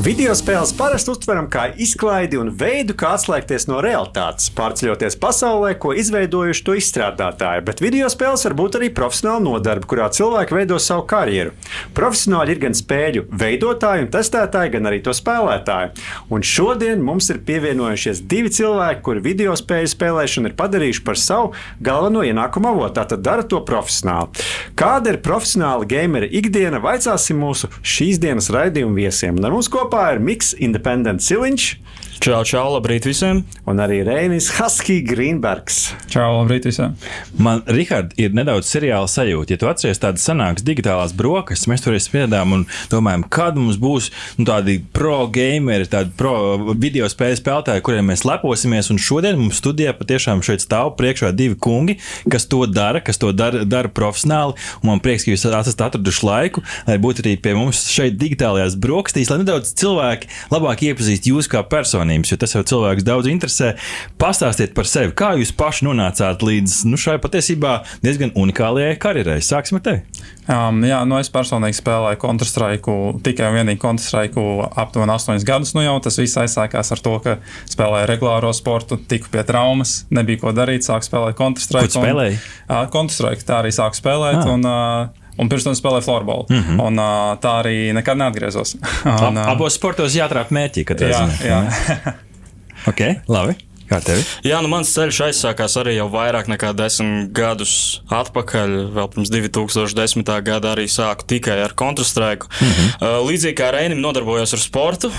Video spēles parasti uztveram kā izklaidi un veidu, kā atslēgties no realitātes, pārceļoties pasaulē, ko izveidojuši to izstrādātāji. Bet video spēles var būt arī profesionāla nodarbe, kurā cilvēki veido savu karjeru. Profesionāļi ir gan spēļu veidotāji un testētāji, gan arī to spēlētāji. Un šodien mums ir pievienojušies divi cilvēki, kuri video spēļu spēlēšanu ir padarījuši par savu galveno ienākumu avotu. Tātad dara to profesionāli. Kāda ir profesionāla gamera ikdiena? Vaicāsim mūsu šīs dienas raidījumu viesiem. Un ar mums kopā ir Mikls Independent Siliņš. Čau, čau, labrīt visiem! Un arī Reinis Husky Greenbergs. Čau, labrīt visiem! Man, Rihard, ir nedaudz seriāla sajūta. Ja tu atceries tādas senākas digitālās brokastis, mēs tur spriedām un domājam, kad mums būs nu, tādi pro gameri, tādi pro video spēļu spēlētāji, kuriem mēs leposimies. Un šodien mums studijā patiešām šeit stāv priekšā divi kungi, kas to dara, kas to dara, dara profesionāli. Un man prieks, ka jūs esat atraduši laiku, lai būtu arī pie mums šeit digitālajās brokastīs, lai nedaudz cilvēki labāk iepazīst jūs kā personību personības, jo tas jau cilvēks daudz interesē. Pastāstiet par sevi, kā jūs paši nonācāt līdz nu, šai patiesībā diezgan unikālajai karjerai. Sāksim ar tevi. Um, jā, nu es personīgi spēlēju Counter-Strike tikai un vienīgi Counter-Strike aptuveni 8 gadus. Nu jau tas viss aizsākās ar to, ka spēlēju regulāro sportu, tiku pie traumas, nebija ko darīt, sāku spēlēt Counter-Strike. Ko spēlēji? Uh, Counter-Strike tā arī sāku spēlēt. Ah. Un, uh, Un pirms tam spēlēju floorbola. Mm -hmm. Un, uh, tā arī nekad neatgriezos. un, uh, Abos sportos jātrāp mērķi, kad jā, jā. ok, labi. Kā tev? Jā, nu mans ceļš aizsākās arī jau vairāk nekā desmit gadus atpakaļ. Vēl pirms 2010. gada arī sāku tikai ar Counter-Strike. Mm -hmm. Līdzīgi kā Reinim nodarbojos ar sportu,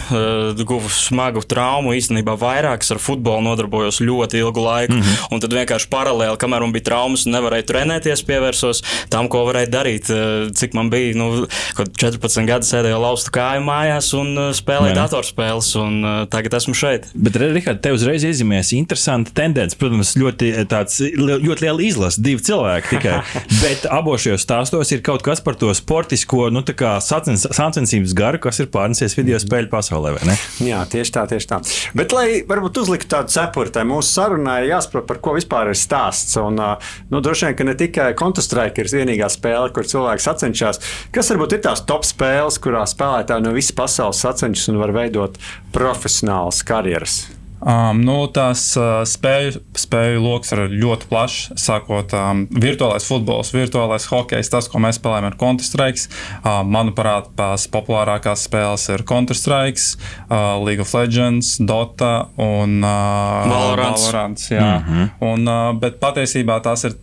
guvu smagu traumu. Īstenībā vairākas ar futbolu nodarbojos ļoti ilgu laiku. Mm -hmm. Un tad vienkārši paralēli, kamēr man bija traumas, nevarēju trenēties, pievērsos tam, ko varēju darīt. Cik man bija, nu, 14 gadi sēdēju laustu kāju mājās un spēlēju datorspēles. Un tagad esmu šeit. Bet, Rihard, tev uzreiz iezīmē iezīmēs interesanti tendence. Protams, ļoti, eh, tāds, ļoti liela izlase, divi cilvēki tikai. Bet abos šajos stāstos ir kaut kas par to sportisko nu, sacens, sacensības garu, kas ir pārnesies video spēļu pasaulē. Jā, tieši tā, tieši tā. Bet, lai varbūt uzliktu tādu cepuri, tai mūsu sarunai jāsaprot, par ko vispār ir stāsts. Un, nu, droši vien, ka ne tikai Counter-Strike ir vienīgā spēle, kur cilvēks sacenšas. Kas varbūt ir tās top spēles, kurā spēlētāji no visas pasaules sacenšas un var veidot profesionālas karjeras? Um, nu, tās uh, spēju, spēju lokus ir ļoti plašs. Sākot um, virtuālais futbols, virtuālais hokejs, tas, ko mēs spēlējam ar Counter-Strike. Uh, manuprāt, tās populārākās spēles ir Counter-Strike, uh, League of Legends, Dota un uh, Valorants. Valorants jā. mm -hmm. un, uh, bet patiesībā tās ir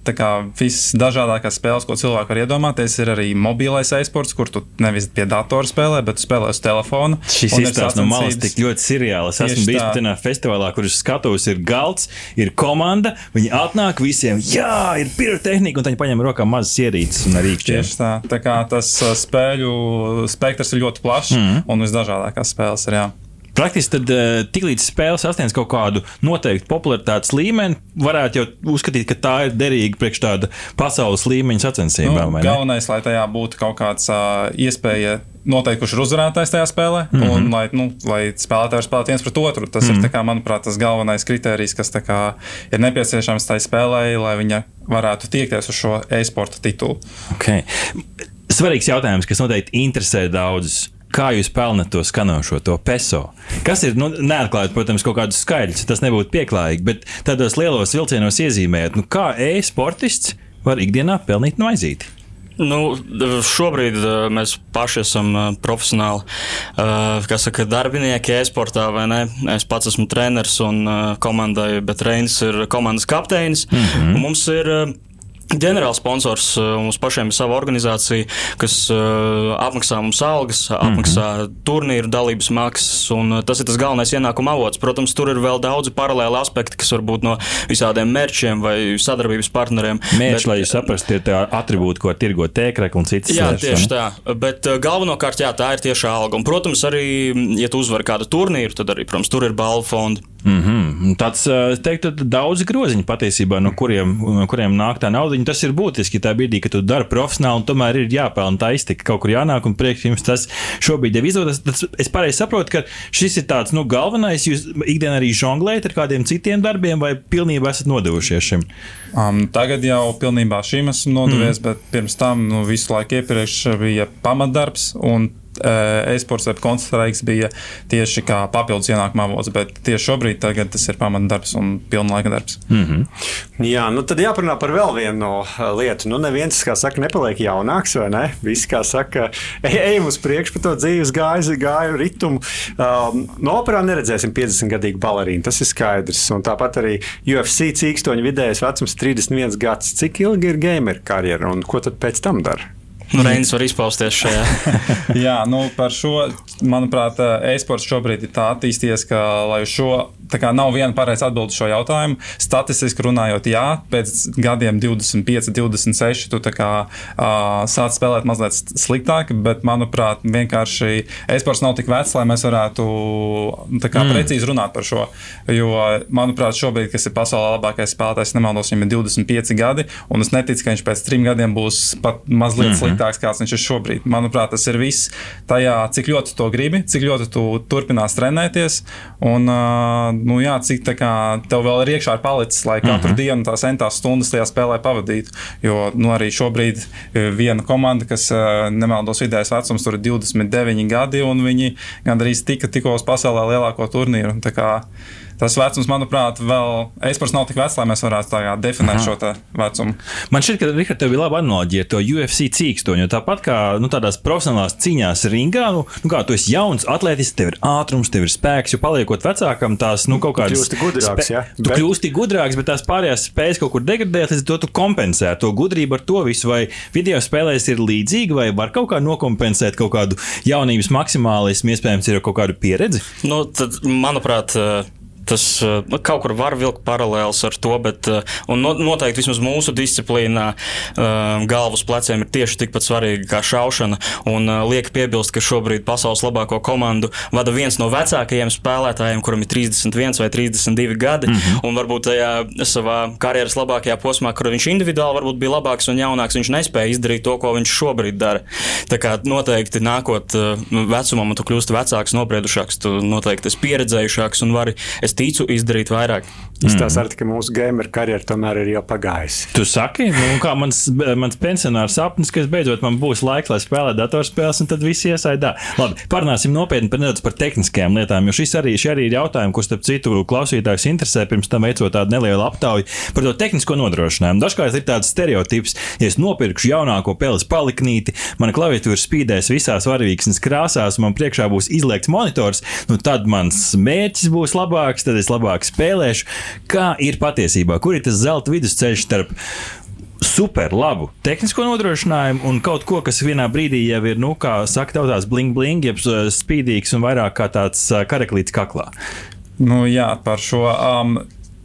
visdažādākās spēles, ko cilvēki var iedomāties. Ir arī mobilais e-sports, kur tu nevis pie datora spēlē, bet spēlē uz telefona. Šis izstāsts no malas tik ļoti seriāls. Esmu bijis pat vienā festivālā festivalā, kurš skatos, ir galds, ir komanda. Viņi atnāk visiem, jā, ir pirotehnika, un viņi paņem rokā mazas ierīces un arī īkšķi. Tieši tā. Tā kā tas uh, spēļu spektrs ir ļoti plašs mm -hmm. un visdažādākās spēles ir. Jā. Praktiski tad, uh, tiklīdz spēle sasniedz kaut kādu noteiktu popularitātes līmeni, varētu jau uzskatīt, ka tā ir derīga priekš tāda pasaules līmeņa sacensībām. Nu, galvenais, lai tajā būtu kaut kāds uh, iespēja noteikti, kurš ir uzvarētājs tajā spēlē, mm -hmm. un lai, nu, lai spēlētāji spēlētu viens pret otru. Tas mm -hmm. ir, kā, manuprāt, tas galvenais kriterijs, kas kā, ir nepieciešams tai spēlē, lai viņa varētu tiekties uz šo e-sporta titulu. Okay. Svarīgs jautājums, kas noteikti interesē daudzus. Kā jūs pelnāt to skanošo, to peso? Kas ir, nu, neatklājot, protams, kaut kādus skaidrus, tas nebūtu pieklājīgi, bet tādos lielos vilcienos iezīmējot, nu, kā e-sportists var ikdienā pelnīt noizīti? Nu, šobrīd uh, mēs paši esam uh, profesionāli uh, saka, darbinieki e-sportā. Es pats esmu treneris un komandai, bet Reinis ir komandas kapteinis. Mm -hmm. Mums ir ģenerāls sponsors uh, mums pašiem ir sava organizācija, kas uh, apmaksā mums algas, apmaksā mm -hmm. turnīru dalības maksas, un uh, tas ir tas galvenais ienākuma avots. Protams, tur ir vēl daudzi paralēli aspekti, kas var būt no visādiem mērķiem vai sadarbības partneriem. Mērķi, lai jūs saprastu, tā attribūti, ko tirgot tēkrekli un citas lietas. Jā, slēdz, tieši tā. Bet galvenokārt, jā, tā ir tieši alga. Un, protams, arī, ja tu uzvari kādu turnīru, tad arī, protams, tur ir balvu fondi. Mm -hmm. Tāds, teiktu, daudz groziņu patiesībā, no kuriem, no kuriem nāk tā nauda. Tas ir būtiski tā brīdī, kad tu dari profesionāli, un tomēr ir jāpelnā tā iztika, kaut kur jānāk, un priekš jums tas šobrīd jau izdodas. Es pareizi saprotu, ka šis ir tāds nu, galvenais. Jūs ikdienā arī žonglējat ar kādiem citiem darbiem, vai pilnībā esat nodevušies šim? Um, tagad jau pilnībā šim esmu nodevies, mm. bet pirms tam nu, visu laiku iepriekš bija pamatdarbs. Eh, e-sports vai koncerts bija tieši kā papildus ienākuma avots, bet tieši šobrīd tas ir pamatdarbs un pilnlaika darbs. Mm -hmm. Jā, nu tad jāparunā par vēl vienu eh, lietu. Nu, neviens, kā saka, nepaliek jaunāks, vai ne? Visi, kā saka, ejam uz priekšu pa to dzīves gāju, gāju ritumu. Um, no operā neredzēsim 50 gadīgu balerīnu, tas ir skaidrs. Un tāpat arī UFC cīkstoņa vidējais vecums 31 gads. Cik ilgi ir gameru karjera un ko tad pēc tam dara? Nu, Reinis var izpausties šajā. Jā, nu par šo, manuprāt, e-sports šobrīd ir tā attīstījies, ka lai uz šo kā, nav viena pareiza atbilde šo jautājumu. Statistiski runājot, jā, pēc gadiem 25, 26, tu kā, uh, sāc spēlēt mazliet sliktāk, bet, manuprāt, vienkārši e-sports nav tik vecs, lai mēs varētu kā, mm. precīzi runāt par šo. Jo, manuprāt, šobrīd, kas ir pasaulē labākais spēlētājs, nemaldos, viņam ir 25 gadi, un es neticu, ka viņš pēc trim gadiem būs pat mazliet mm -hmm. sliktāks, kāds viņš ir šobrīd. Manuprāt, tas ir viss tajā, cik ļoti to gribi, cik ļoti tu turpinās trenēties. Un, uh, nu, jā, cik kā, tev vēl ir iekšā ir palicis, lai katru uh mhm. -huh. dienu tās centās stundas tajā spēlē pavadītu. Jo nu, arī šobrīd e, viena komanda, kas e, nemaldos vidējais vecums, tur ir 29 gadi, un viņi gandrīz tika tikko uz pasaulē lielāko turnīru tas vecums, manuprāt, vēl e-sports nav tik vecs, lai mēs varētu tā definēt Aha. šo vecumu. Man šķiet, ka Rihard, tev bija laba analoģija ar to UFC cīkstoņu. Tāpat kā nu, tādās profesionālās cīņās ringā, nu, nu kā tu esi jauns, atlētis, tev ir ātrums, tev ir spēks, jo paliekot vecākam, tās nu, kaut kādas. Tu kļūsti gudrāks, ja? Tu bet... kļūsti gudrāks, bet tās pārējās spējas kaut kur degradēt, līdz to tu kompensē to gudrību ar to visu. Vai video spēlēs ir līdzīgi, vai var kaut kā nokompensēt kaut kādu jaunības maksimālismu, iespējams, ir kaut kāda pieredze? Nu, tad, manuprāt, tas eh, nu, kaut kur var vilkt paralēlus ar to, bet eh, noteikti vismaz mūsu disciplīnā eh, galvas pleciem ir tieši tikpat svarīgi kā šaušana. Un liek piebilst, ka šobrīd pasaules labāko komandu vada viens no vecākajiem spēlētājiem, kuram ir 31 vai 32 gadi. Mm -hmm. Un varbūt tajā savā karjeras labākajā posmā, kur viņš individuāli varbūt bija labāks un jaunāks, viņš nespēja izdarīt to, ko viņš šobrīd dara. Tā kā noteikti nākot vecumam, un tu kļūsti vecāks, nobriedušāks, tu noteikti esi pieredzējušāks un vari. Es ticu izdarīt vairāk. Izstāsta mm. arī, ka mūsu gameru karjera tomēr ir jau pagājusi. Tu saki, nu, kā mans, mans pensionārs sapnis, ka beidzot man būs laiks, lai spēlētu datorspēles, un tad viss iesaidā. Labi, parunāsim nopietni par nedaudz par tehniskajām lietām, jo šis arī, šis arī ir jautājums, kurš, starp citu, klausītājs interesē pirms tam veicot tādu nelielu aptauju par to tehnisko nodrošinājumu. Dažkārt ir tāds stereotips, ja es nopirkšu jaunāko peles paliknīti, mana klaviatūra spīdēs visās varavīksnes krāsās, un man priekšā būs izliekts monitors, nu tad mans mērķis būs labāks, tad es labāk spēlēšu. Kā ir patiesībā? Kur ir tas zelta vidusceļš starp super labu tehnisko nodrošinājumu un kaut ko, kas vienā brīdī jau ir, nu, kā saka, tautās bling bling, jeb spīdīgs un vairāk kā tāds karaklīts kaklā? Nu, jā, par šo. Um,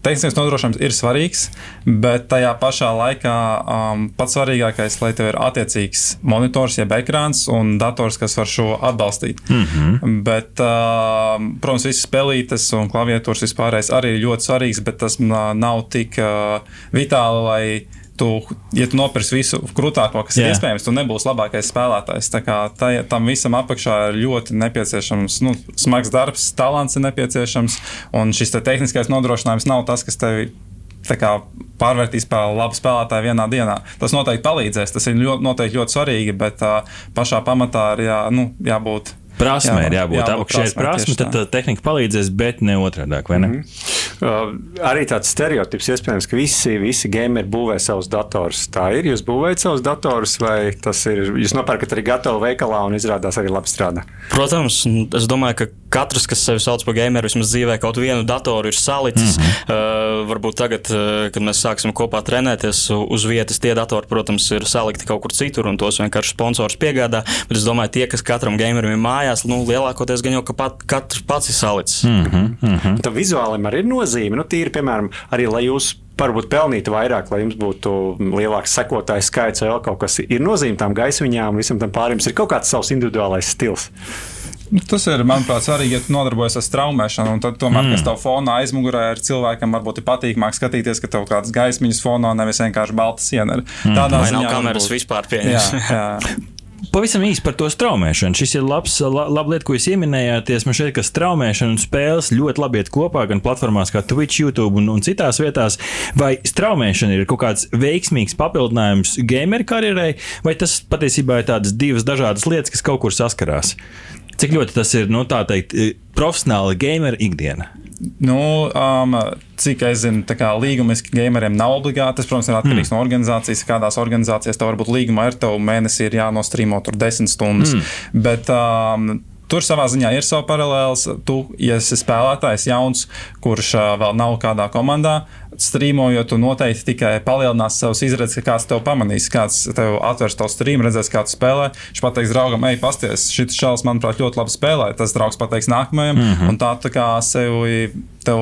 Tehniskais nodrošinājums ir svarīgs, bet tajā pašā laikā um, pats svarīgākais, lai tev ir attiecīgs monitors, jeb ekrāns un dators, kas var šo atbalstīt. Mm -hmm. Bet, uh, protams, visas spēlītes un klaviatūras vispārējais arī ir ļoti svarīgs, bet tas nav tik uh, vitāli, lai tu, ja tu nopirksi visu krūtāko, kas Jā. ir iespējams, tu nebūsi labākais spēlētājs. Tā kā tā, tam visam apakšā ir ļoti nepieciešams nu, smags darbs, talants ir nepieciešams, un šis te tehniskais nodrošinājums nav tas, kas tev kā, pārvērtīs par labu spēlētāju vienā dienā. Tas noteikti palīdzēs, tas ir ļoti, noteikti ļoti svarīgi, bet uh, pašā pamatā ir jā, nu, jābūt Prasme jā, ir jābūt. jābūt Apakšā ir prasme, tad tā. tehnika palīdzēs, bet ne otrādi. Mm -hmm. uh, arī tāds stereotips, iespējams, ka visi, visi gameri būvē savus datorus. Tā ir. Jūs būvējat savus datorus, vai tas ir. Jūs nopērkat arī gatavu veikalā un izrādās arī labi strādā? Protams, es domāju, ka katrs, kas sevi sauc par gameru, vismaz dzīvē kaut vienu datoru ir salicis. Mm -hmm. uh, varbūt tagad, uh, kad mēs sāksim kopā trenēties uz vietas, tie datori, protams, ir salikti kaut kur citur un tos vienkārši sponsors piegādā. Bet es domāju, tie, kas katram gamerim ir mājās, nu, lielākoties gan jau ka pat, katrs pats ir salicis. Mm -hmm, mm -hmm. Tam vizuālim arī ir nozīme. Nu, tīri, piemēram, arī lai jūs varbūt pelnītu vairāk, lai jums būtu lielāks sekotāju skaits vai kaut kas. Ir nozīme tam gaismiņām, visam tam pārējiem. Ir kaut kāds savs individuālais stils. Nu, Tas ir, manuprāt, svarīgi, ja tu nodarbojies ar straumēšanu, un tad, tomēr, mm. kas tev fonā aizmugurē ir cilvēkam, varbūt ir patīkamāk skatīties, ka tev kādas gaismiņas fonā nevis vienkārši balta siena. ir. Tādā Vai nav ziņā kameras varbūt- vispār Jā, pieņemts? jā. Pavisam īsi par to straumēšanu. Šis ir labs, la, laba lieta, ko jūs ieminējāties. Man šķiet, ka straumēšana un spēles ļoti labi iet kopā gan platformās kā Twitch, YouTube un, un citās vietās. Vai straumēšana ir kaut kāds veiksmīgs papildinājums gameru karjerai, vai tas patiesībā ir tādas divas dažādas lietas, kas kaut kur saskarās? Cik ļoti tas ir, nu, tā teikt, profesionāli gameru ikdiena? Nu, um, cik es zinu, tā kā līgumiski gameriem nav obligāti. Tas, protams, ir atkarīgs mm. no organizācijas. Kādās organizācijās tev varbūt līguma ar tevi mēnesī ir jānostrīmo tur desmit stundas. Mm. Bet, um, Tur savā ziņā ir savs paralēls. Tu, ja esi spēlētājs jauns, kurš uh, vēl nav kādā komandā, strīmojot, tu noteikti tikai palielinās savus izredzes, ka kāds tev pamanīs, kāds tev atvers to streamu, redzēs, kā tu spēlē. Viņš pateiks draugam, ej, pasties, šis šāds, manuprāt, ļoti labi spēlē. Tas draugs pateiks nākamajam, mm -hmm. un tā, tā kā sevi. Tev,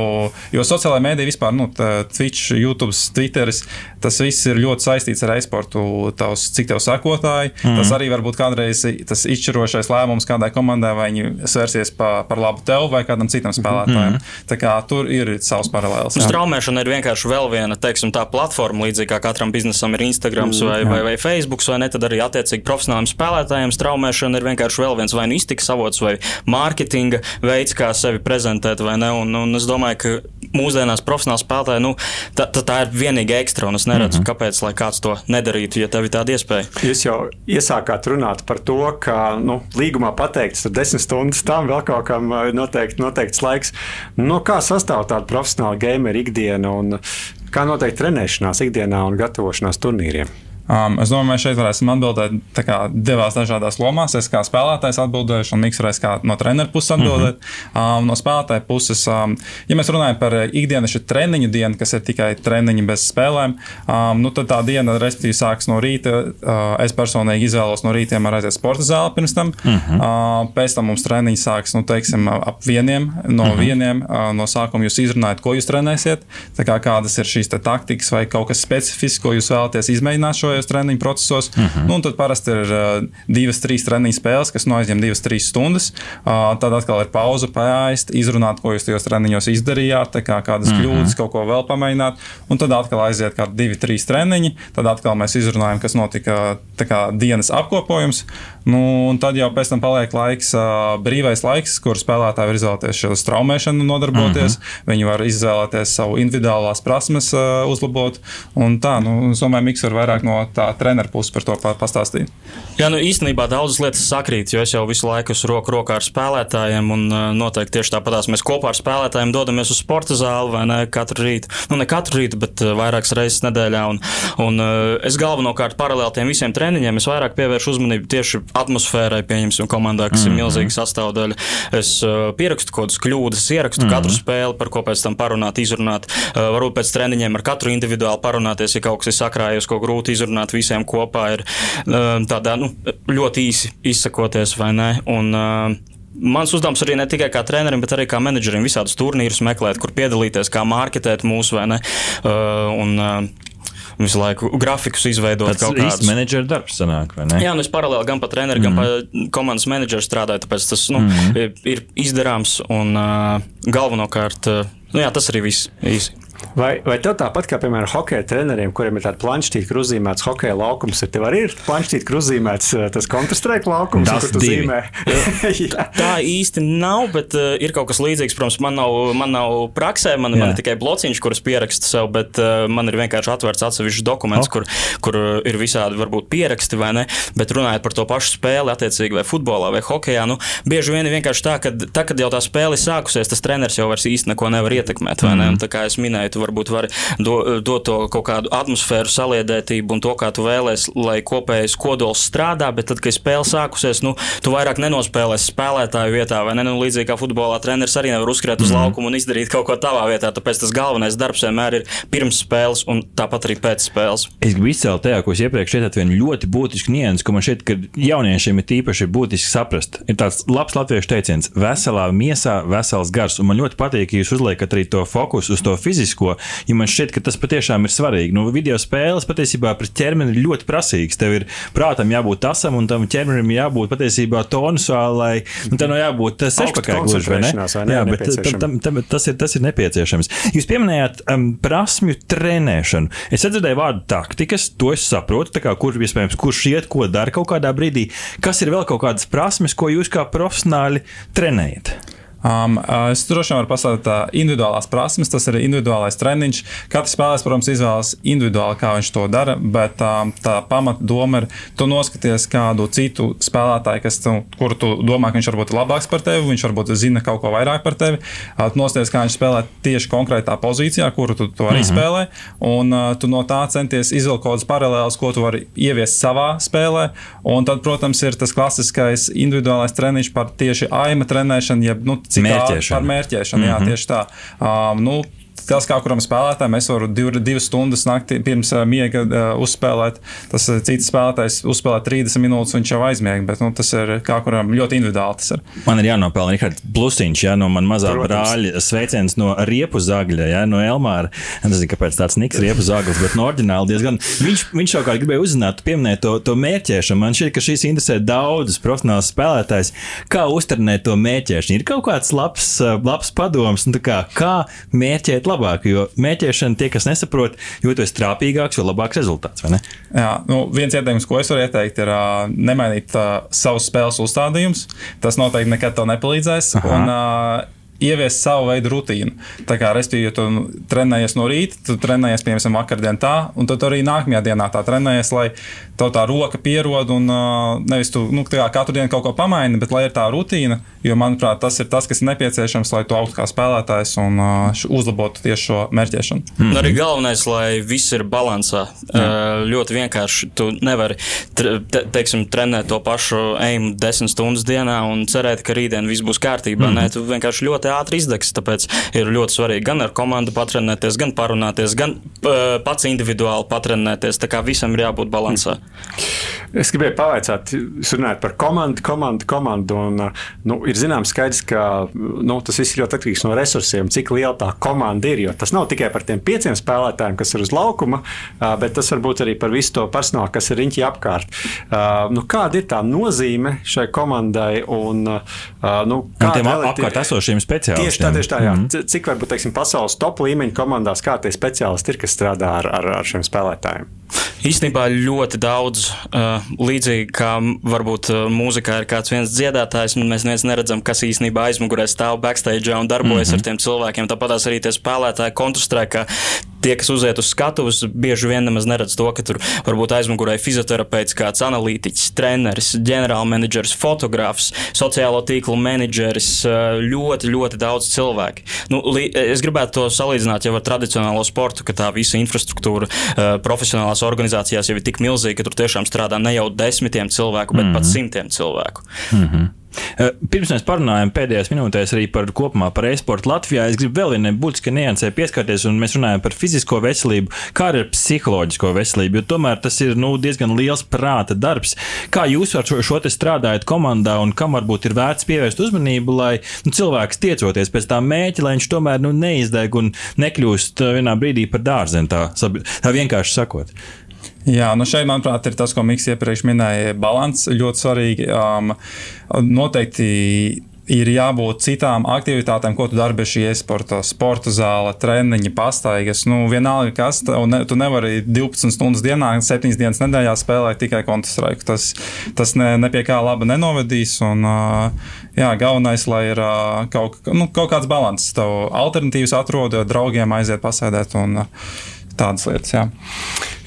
jo sociālajā mēdī vispār, nu, tā, Twitch, YouTube, Twitter, tas viss ir ļoti saistīts ar e-sportu. Tavs, cik tev sekotāji, mm -hmm. tas arī var būt kādreiz tas izšķirošais lēmums kādai komandai, vai viņi svērsies pa, par labu tev vai kādam citam spēlētājam. Mm -hmm. Tā kā tur ir savs paralēls. Straumēšana ir vienkārši vēl viena teiksim, tā platforma, līdzīgi kā katram biznesam ir Instagram Mm, vai, vai, vai Facebook, vai ne. Tad arī attiecīgi profesionāliem spēlētājiem straumēšana ir vienkārši vēl viens vai nu iztikas avots vai mārketinga veids, kā sevi prezentēt. vai ne. Un, un es domāju, ka mūsdienās profesionāli spēlētāji, nu, tā, tā, tā ir vienīga ekstra, es neredzu, mm -hmm. kāpēc kāds to nedarītu, ja tev ir tāda iespēja. Jūs jau iesākāt runāt par to, ka nu, līgumā pateikts, ka desmit stundas tam vēl kaut kam ir noteikti, noteikts laiks. No kā sastāv tāda profesionāla gameru ikdiena un kā notiek trenēšanās ikdienā un gatavošanās turnīriem? Um, es domāju, šeit varēsim atbildēt tā kā divās dažādās lomās. Es kā spēlētājs atbildēšu, un Mikls varēs kā no treneru puses atbildēt. Mm -hmm. um, no spēlētāja puses, um, ja mēs runājam par ikdienas treniņu dienu, kas ir tikai treniņi bez spēlēm, um, nu, tad tā diena, respektīvi, sākas no rīta. Uh, es personīgi izvēlos no rītiem ar aiziet sporta zāli pirms tam. Mm -hmm. uh, pēc tam mums treniņi sākas, nu, teiksim, ap vieniem. No mm -hmm. vieniem uh, no sākuma jūs izrunājat, ko jūs trenēsiet, kā, kādas ir šīs taktikas vai kaut kas specifisks, ko jūs vēlaties izmēģināt šo šajos treniņu procesos. Uh -huh. nu, tad parasti ir uh, divas, trīs treniņu spēles, kas noaizņem divas, trīs stundas. Uh, tad atkal ir pauze, pēst, izrunāt, ko jūs tajos treniņos izdarījāt, kā, kādas uh -huh. kļūdas, kaut ko vēl pamēģināt. Un tad atkal aiziet kādi divi, trīs treniņi. Tad atkal mēs izrunājam, kas notika kā, dienas apkopojums. Nu, un tad jau pēc tam paliek laiks, uh, brīvais laiks, kur spēlētāji var izvēlēties šo straumēšanu, nodarboties. Uh -huh. Viņi var izvēlēties savu individuālās prasmes uh, uzlabot. Un tā, nu, es domāju, Miks var vairāk no tā treneru puses par to pa- pastāstīt. Jā, nu īstenībā daudzas lietas sakrīt, jo es jau visu laiku esmu roku rokā ar spēlētājiem, un uh, noteikti tieši tāpatās mēs kopā ar spēlētājiem dodamies uz sporta zāli vai ne katru rītu. Nu, ne katru rītu, bet vairākas reizes nedēļā. Un, un uh, es galvenokārt paralēli tiem visiem treniņiem, es vairāk pievēršu uzmanību tieši atmosfērai, pieņemsim, komandā, kas mm -hmm. ir milzīga sastāvdaļa. Es uh, pierakstu kaut kādas kļūdas, ierakstu mm -hmm. katru spēli, par ko pēc tam parunāt, izrunāt. Uh, varbūt pēc treniņiem ar katru individuāli parunāties, ja kaut kas ir sakrājies, ko grūti izrunāt visiem kopā, ir uh, tādā nu, ļoti īsi izsakoties vai ne. Un, uh, Mans uzdevums arī ne tikai kā trenerim, bet arī kā menedžerim visādus turnīrus meklēt, kur piedalīties, kā mārketēt mūsu vai ne. Uh, un, uh, Visu laiku grafikus izveidot Tas ir īsti menedžera darbs, sanāk, vai ne? Jā, nu es paralēli gan pa treneru, mm. gan pa komandas menedžeru strādāju, tāpēc tas nu, mm. ir izdarāms un uh, galvenokārt, uh, nu jā, tas arī viss īsi. Vai, vai tev tāpat kā, piemēram, hokeja treneriem, kuriem ir tāda planštīte, kur uzzīmēts hokeja laukums, ir tev arī ir planštīte, kur uzzīmēts tas kontrastrēka laukums, Tas kur tu divi. zīmē? Jā. Tā īsti nav, bet uh, ir kaut kas līdzīgs. Protams, man nav, man nav praksē, man, man Jā. ir tikai blociņš, kurus pierakstu sev, bet uh, man ir vienkārši atvērts atsevišķs dokuments, Oh. kur, kur ir visādi varbūt pieraksti vai ne. Bet runājot par to pašu spēli, attiecīgi vai futbolā vai hokeja, nu, bieži vien ir vienkārši tā, ka tā, kad jau tā spēle sākusies, tas treneris jau vairs īsti neko nevar ietekmēt. vai Ne? Un Tā kā es minēju, tu varbūt vari do, dot to kaut kādu atmosfēru, saliedētību un to, kā tu vēlēsies, lai kopējais kodols strādā, bet tad, kad spēle sākusies, nu, tu vairāk nenospēlēsi spēlētāju vietā, vai ne? Nu, līdzīgi kā futbolā treneris arī nevar uzskriet uz mm. laukumu un izdarīt kaut ko tavā vietā, tāpēc tas galvenais darbs vienmēr ir pirms spēles un tāpat arī pēc spēles. Es gribu izcelt tajā, ko es iepriekš teicu, vienu ļoti būtisku niansu, ko man šeit, ka jauniešiem ir tīpaši būtiski saprast. Ir tāds labs latviešu teiciens, veselā miesā, vesels gars. Un man ļoti patīk, ka jūs uzliekat arī to fokusu uz to fizisko, to. Ja man šķiet, ka tas patiešām ir svarīgi. Nu, video spēles patiesībā pret ķermeni ir ļoti prasīgas. Tev ir prātam jābūt tasam, un tam ķermenim jābūt patiesībā tonusālai. Nu, tā nav jābūt sešpakai gluži, vai ne? vai ne, Jā, bet tam, nepieciešama. tam, tam, tas, ir, tas ir nepieciešams. Jūs pieminējāt um, prasmju trenēšanu. Es dzirdēju vārdu taktikas, to es saprotu, kā, kur iespējams, kurš iet, ko dara kaut kādā brīdī. Kas ir vēl kaut kādas prasmes, ko jūs kā profesionāli trenējat? Um, uh, es droši vien varu pasakāt, tā individuālās prasmes, tas ir individuālais treniņš. Katrs spēlētājs, protams, izvēlas individuāli, kā viņš to dara, bet um, tā pamatdoma ir, tu noskaties kādu citu spēlētāju, kas, tu, kuru tu domā, ka viņš varbūt ir labāks par tevi, viņš varbūt zina kaut ko vairāk par tevi. Uh, tu noskaties, kā viņš spēlē tieši konkrētā pozīcijā, kuru tu, tu arī -hmm. spēlē, un uh, tu no tā centies izvilkt kaut kādas paralēlas, ko tu vari ieviest savā spēlē. Un tad, protams, ir tas klasiskais individuālais treniņš par tieši aima trenēšanu, jeb nu, cik ā- Mērķēšanu. Par mērķēšanu, mm -hmm. jā, tieši tā. Um, nu, Tas, kā kuram spēlētājam, es varu div, divas stundas naktī pirms miega uh, uzspēlēt. Tas cits spēlētājs uzspēlē 30 minūtes, viņš jau aizmiega. Bet nu, tas ir kā kuram ļoti individuāli. Tas ir. Man ir jānopelna Rihards Plusiņš, ja, no manas mazā Protams. brāļa sveiciens no riepu zagļa, ja, no Elmāra. Es nezinu, kāpēc tāds niks riepu zaglis, bet no oriģināli diezgan. Viņš, viņš savukārt gribēja uzzināt, tu pieminēji to, to mērķēšanu. Man šķiet, ka šīs interesē daudzus profesionālus spēlētājus. Kā uztrenēt to mērķēšanu? Ir kaut kāds labs, labs padoms, nu, tā kā, kā mērķēt labāk, jo mērķēšana tie, kas nesaprot, esi trāpīgāks, jo labāks rezultāts? Jā, nu, viens ieteikums, ko es varu ieteikt, ir uh, nemainīt uh, savus spēles uzstādījumus. Tas noteikti nekad tev nepalīdzēs. Aha. Un, uh, Ievies savu veidu rutīnu. Tā kā, respektīvi, ja tu trenējies no rīta, tu trenējies, piemēram, vakardienā tā, un tad arī nākamajā dienā tā trenējies, lai tev tā roka pierod un nevis tu nu, katru dienu kaut ko pamaini, bet lai ir tā rutīna, jo, manuprāt, tas ir tas, kas ir nepieciešams, lai tu augtu kā spēlētājs un uzlabotu tieši šo mērķēšanu. Mm -hmm. Arī galvenais, lai viss ir balansā. Uh, ļoti vienkārši. Tu nevari te, teiksim, trenēt to pašu eimu desmit stundas dienā un cerēt, ka rītdien viss būs kārtībā. Mm -hmm. Nē, tu vienkārši ļoti ātri izdegs. Tāpēc ir ļoti svarīgi gan ar komandu patrenēties, gan parunāties, gan uh, pats individuāli patrenēties. Tā kā visam ir jābūt balansā. Es gribēju pavaicāt, jūs runājat par komandu, komandu, komandu. Un, nu, ir zināms, skaidrs, ka nu, tas viss ir ļoti atkarīgs no resursiem, cik liela tā komanda ir. Jo tas nav tikai par tiem pieciem spēlētājiem, kas ir uz laukuma, bet tas var būt arī par visu to personālu, kas ir riņķī apkārt. Nu, kāda ir tā nozīme šai komandai un nu, Un kāda tiem apkārt esošiem speciālistiem. Tieši tā, tieši tā. Jā. Mm -hmm. Cik varbūt teiksim, pasaules top līmeņa komandās, kā tie speciālisti ir, kas strādā ar, ar, ar šiem spēlētājiem? Īstenībā ļoti daudz, uh, līdzīgi kā varbūt uh, mūzikā ir kāds viens dziedātājs, un mēs neviens neredzam, kas īstenībā aizmugurē stāv backstage un darbojas mm -hmm. ar tiem cilvēkiem. Tāpat arī tie spēlētāji kontrastrēkā. Tie, kas uziet uz skatuves, bieži vien nemaz neredz to, ka tur varbūt aizmugurē fizioterapeits, kāds analītiķis, treneris, ģenerālmenedžers, fotogrāfs, sociālo tīklu menedžeris, uh, ļoti, ļoti daudz cilvēku. Nu, li- es gribētu to salīdzināt jau ar tradicionālo sportu, ka tā visa infrastruktūra uh, profesionālās organizācijās jau ir tik milzīga, ka tur tiešām strādā ne jau desmitiem cilvēku, bet mm -hmm. pat simtiem cilvēku. Eh, Pirms mēs parunājam pēdējās minūtēs arī par kopumā par e-sportu Latvijā, es gribu vēl vienai būtiskai niansē pieskarties, un mēs runājam par fizisko veselību, kā arī ar psiholoģisko veselību, jo tomēr tas ir nu, diezgan liels prāta darbs. Kā jūs ar šo, šo te strādājat komandā, un kam varbūt ir vērts pievērst uzmanību, lai nu, cilvēks tiecoties pēc tā mēķa, lai viņš tomēr nu, neizdeg un nekļūst eh, vienā brīdī par dārziņu, tā, tā vienkārši sakot. Jā, nu šeit, manuprāt, ir tas, ko Mikls iepriekš minēja. Balans ļoti svarīgi. Um, noteikti ir jābūt citām aktivitātēm, ko tu dari bez šī e-sporta, sporta zāle, treniņi, pastaigas. Nu, vienalga, kas ne, tu nevari 12 stundas dienā, 7 dienas nedēļā spēlēt tikai kontrastraiku. Tas, tas ne, ne pie kā laba nenovedīs. Un, uh, jā, galvenais, lai ir uh, kaut, nu, kaut kāds balans. Tev alternatīvas atrod, draugiem aiziet pasēdēt un uh, tādas lietas. Jā.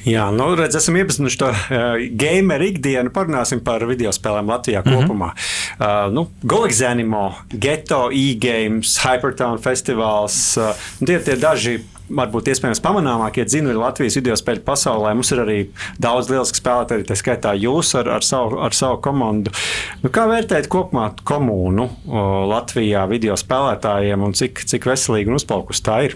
Jā, nu, redz, esam iepazinuši to uh, gameru ikdienu. Parunāsim par video spēlēm Latvijā mm -hmm. kopumā. Uh, nu, Goliks Animo, Geto, e-games, Hypertown festivāls. Uh, tie ir tie daži. Varbūt iespējams pamanāmākie dzinuļi Latvijas video spēļu pasaulē. Mums ir arī daudz lielisku spēlētāju, tā skaitā jūs ar, ar, savu, ar savu komandu. Nu, kā vērtējat kopumā komunu o, Latvijā video spēlētājiem un cik, cik veselīgi un uzplaukusi tā ir?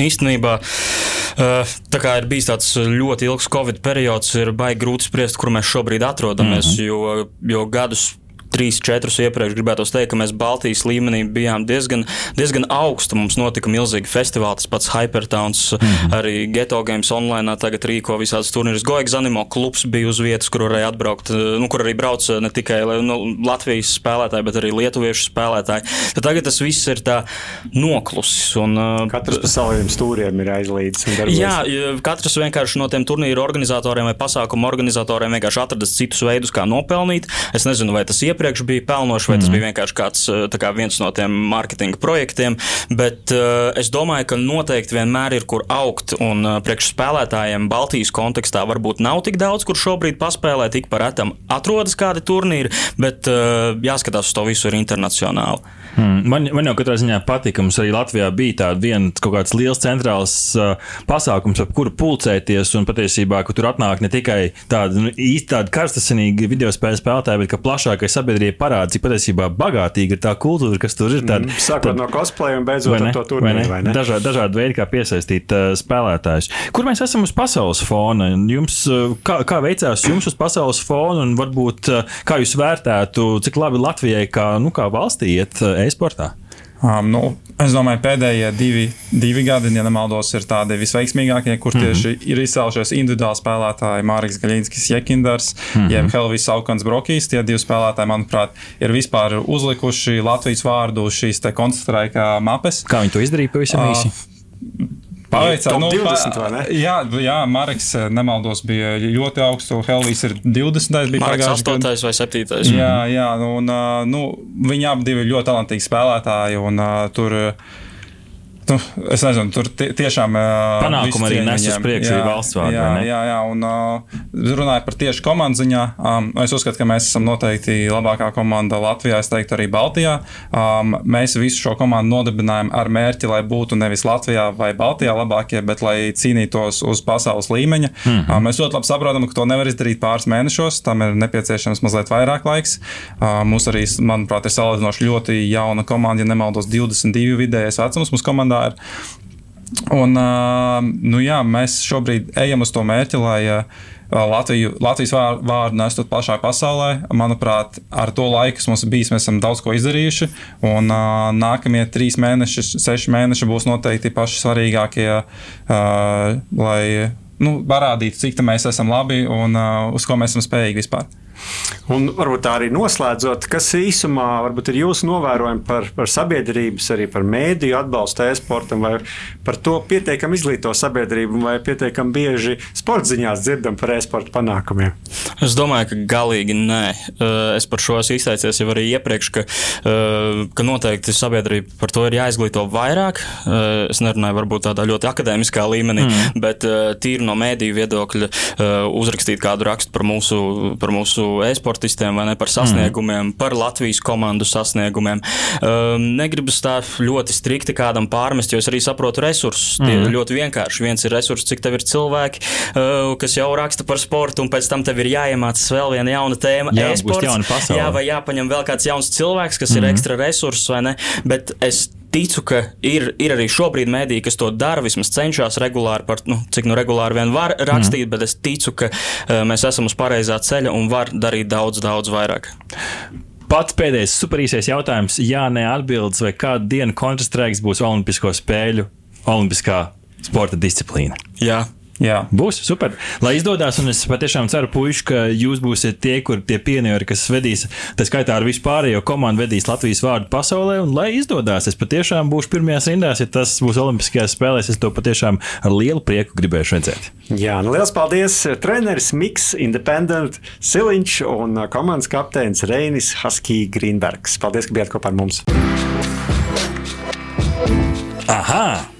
Īstenībā, eh, tā kā ir bijis tāds ļoti ilgs Covid periods, ir baigi grūti spriest, kur mēs šobrīd atrodamies. Mm -hmm. jo, jo gadus trīs, četrus iepriekš gribētu teikt, ka mēs Baltijas līmenī bijām diezgan, diezgan augstu. Mums notika milzīgi festivāli, tas pats Hypertowns, mm -hmm. arī Geto Games online tagad rīko visādas turnīrus. Goigs Animo klubs bija uz vietas, kur varēja atbraukt, nu, kur arī brauc ne tikai nu, Latvijas spēlētāji, bet arī lietuviešu spēlētāji. Tad tagad tas viss ir tā noklusis. Un, katrs pa saviem stūriem ir aizlīdis. Jā, katrs vienkārši no tiem turnīru organizatoriem vai pasākumu organizatoriem vienkārši atradis citus veidus, kā nopelnīt. Es nezinu, vai tas iepriekš bija pelnoši, vai tas mm. bija vienkārši kāds kā viens no tiem mārketinga projektiem, bet uh, es domāju, ka noteikti vienmēr ir kur augt. Un uh, priekš spēlētājiem Baltijas kontekstā varbūt nav tik daudz, kur šobrīd paspēlēt, tik par retam atrodas kādi turnīri, bet uh, jāskatās uz to visu ir internacionāli. Hmm. Man, man jau katrā ziņā patīk, ka mums arī Latvijā bija tāda viena kaut kāds liels centrāls uh, pasākums, ap kuru pulcēties. Un patiesībā, ka tur atnāk ne tikai tāda nu, īsti tāda karstasinīga video spēļu spēlētāja, bet ka plašākai sabiedrībai parāda, cik patiesībā bagātīga ir tā kultūra, kas tur ir. Tāda, mm, Sākot no cosplay un beidzot ar to turnīru. Dažādi, dažādi veidi, kā piesaistīt uh, spēlētājus. Kur mēs esam uz pasaules fona? Jums, uh, kā, kā veicās jums uz pasaules fona un varbūt uh, kā jūs vērtētu, cik labi Latvijai kā, nu, kā valstī iet? Uh, e-sportā? Um, nu, es domāju, pēdējie divi, divi gadi, ja nemaldos, ir tādi visveiksmīgākie, kur mhm. tieši mm -hmm. ir izcēlušies individuāli spēlētāji Mārcis Gaļinskis, Jekindars, mm -hmm. jeb Helvis Saukans Brokīs. Tie divi spēlētāji, manuprāt, ir vispār uzlikuši Latvijas vārdu šīs koncentrēkā mapes. Kā viņi to izdarīja pavisam īsi? Uh, Paveicā, nu, 20, pa, jā, jā, Marks, eh, nemaldos, bija ļoti augstu. Helvijas ir 20. bija Marks 8. vai 7. Jā, jā, un, nu, viņi abi ir ļoti talantīgi spēlētāji, un uh, tur nu, es nezinu, tur tie, tiešām panākumi arī nes uz priekšu arī valsts vārdā. Jā, jā, jā, un uh, runājot par tieši komandu ziņā, um, es uzskatu, ka mēs esam noteikti labākā komanda Latvijā, es teiktu arī Baltijā. Um, mēs visu šo komandu nodibinājām ar mērķi, lai būtu nevis Latvijā vai Baltijā labākie, bet lai cīnītos uz pasaules līmeņa. Mm -hmm. um, mēs ļoti labi saprotam, ka to nevar izdarīt pāris mēnešos, tam ir nepieciešams mazliet vairāk laiks. Uh, mums arī, manuprāt, ir salīdzinoši ļoti jauna komanda, ja nemaldos 22 vidējais vecums. Mums komandā ir. Un, nu jā, mēs šobrīd ejam uz to mērķi, lai Latviju, Latvijas vārdu nestot plašā pasaulē. Manuprāt, ar to laiku, kas mums ir bijis, mēs esam daudz ko izdarījuši. Un uh, nākamie trīs mēneši, seši mēneši būs noteikti paši svarīgākie, uh, lai nu, parādītu, cik mēs esam labi un uh, uz ko mēs esam spējīgi vispār. Un varbūt tā arī noslēdzot, kas īsumā ir jūsu novērojumi par, par sabiedrības, arī par mēdīju atbalstu e-sportam, vai par to pietiekami izglīto sabiedrību, vai pietiekami bieži sporta ziņās dzirdam par e-sporta panākumiem? Es domāju, ka galīgi nē. Es par šo esmu izteicies jau arī iepriekš, ka, ka noteikti sabiedrība par to ir jāizglīto vairāk. Es nerunāju varbūt tādā ļoti akadēmiskā līmenī, mm. bet tīri no mēdīju viedokļa uzrakstīt kādu rakstu par mūsu, par mūsu e-sportistiem, vai ne par sasniegumiem, mm. par Latvijas komandu sasniegumiem. Um, negribas tā ļoti strikti kādam pārmest, jo es arī saprotu resursus. Mm. Tie ir ļoti vienkārši. Viens ir resurss, cik tev ir cilvēki, uh, kas jau raksta par sportu, un pēc tam tev ir jāiemācās vēl viena jauna tēma. Jā, e jā, vai jāpaņem vēl kāds jauns cilvēks, kas mm. ir mhm. ekstra resurss, vai ne? Bet es ticu, ka ir, ir arī šobrīd mēdīji, kas to dara, vismaz cenšas regulāri, par, nu, cik nu regulāri vien var rakstīt, mm. bet es ticu, ka uh, mēs esam uz pareizā ceļa un var darīt daudz, daudz vairāk. Pats pēdējais superīsais jautājums, jā, nē, atbildes, vai kādu dienu kontrastrēks būs Olimpisko spēļu, Olimpiskā sporta disciplīna? Jā, Jā. Būs super. Lai izdodas, un es patiešām ceru, puiši, ka jūs būsiet tie, kur tie pionieri, kas vedīs, tā skaitā ar vispārējo komandu, vedīs Latvijas vārdu pasaulē. Un, lai izdodas, es patiešām būšu pirmajās rindās, ja tas būs Olimpiskajās spēlēs. Es to patiešām ar lielu prieku gribēšu redzēt. Jā, nu liels paldies! Treneris Miks, Independent Siliņš un komandas kapteinis Reinis Haskī Grīnbergs. Paldies, ka bijāt kopā ar mums! Aha!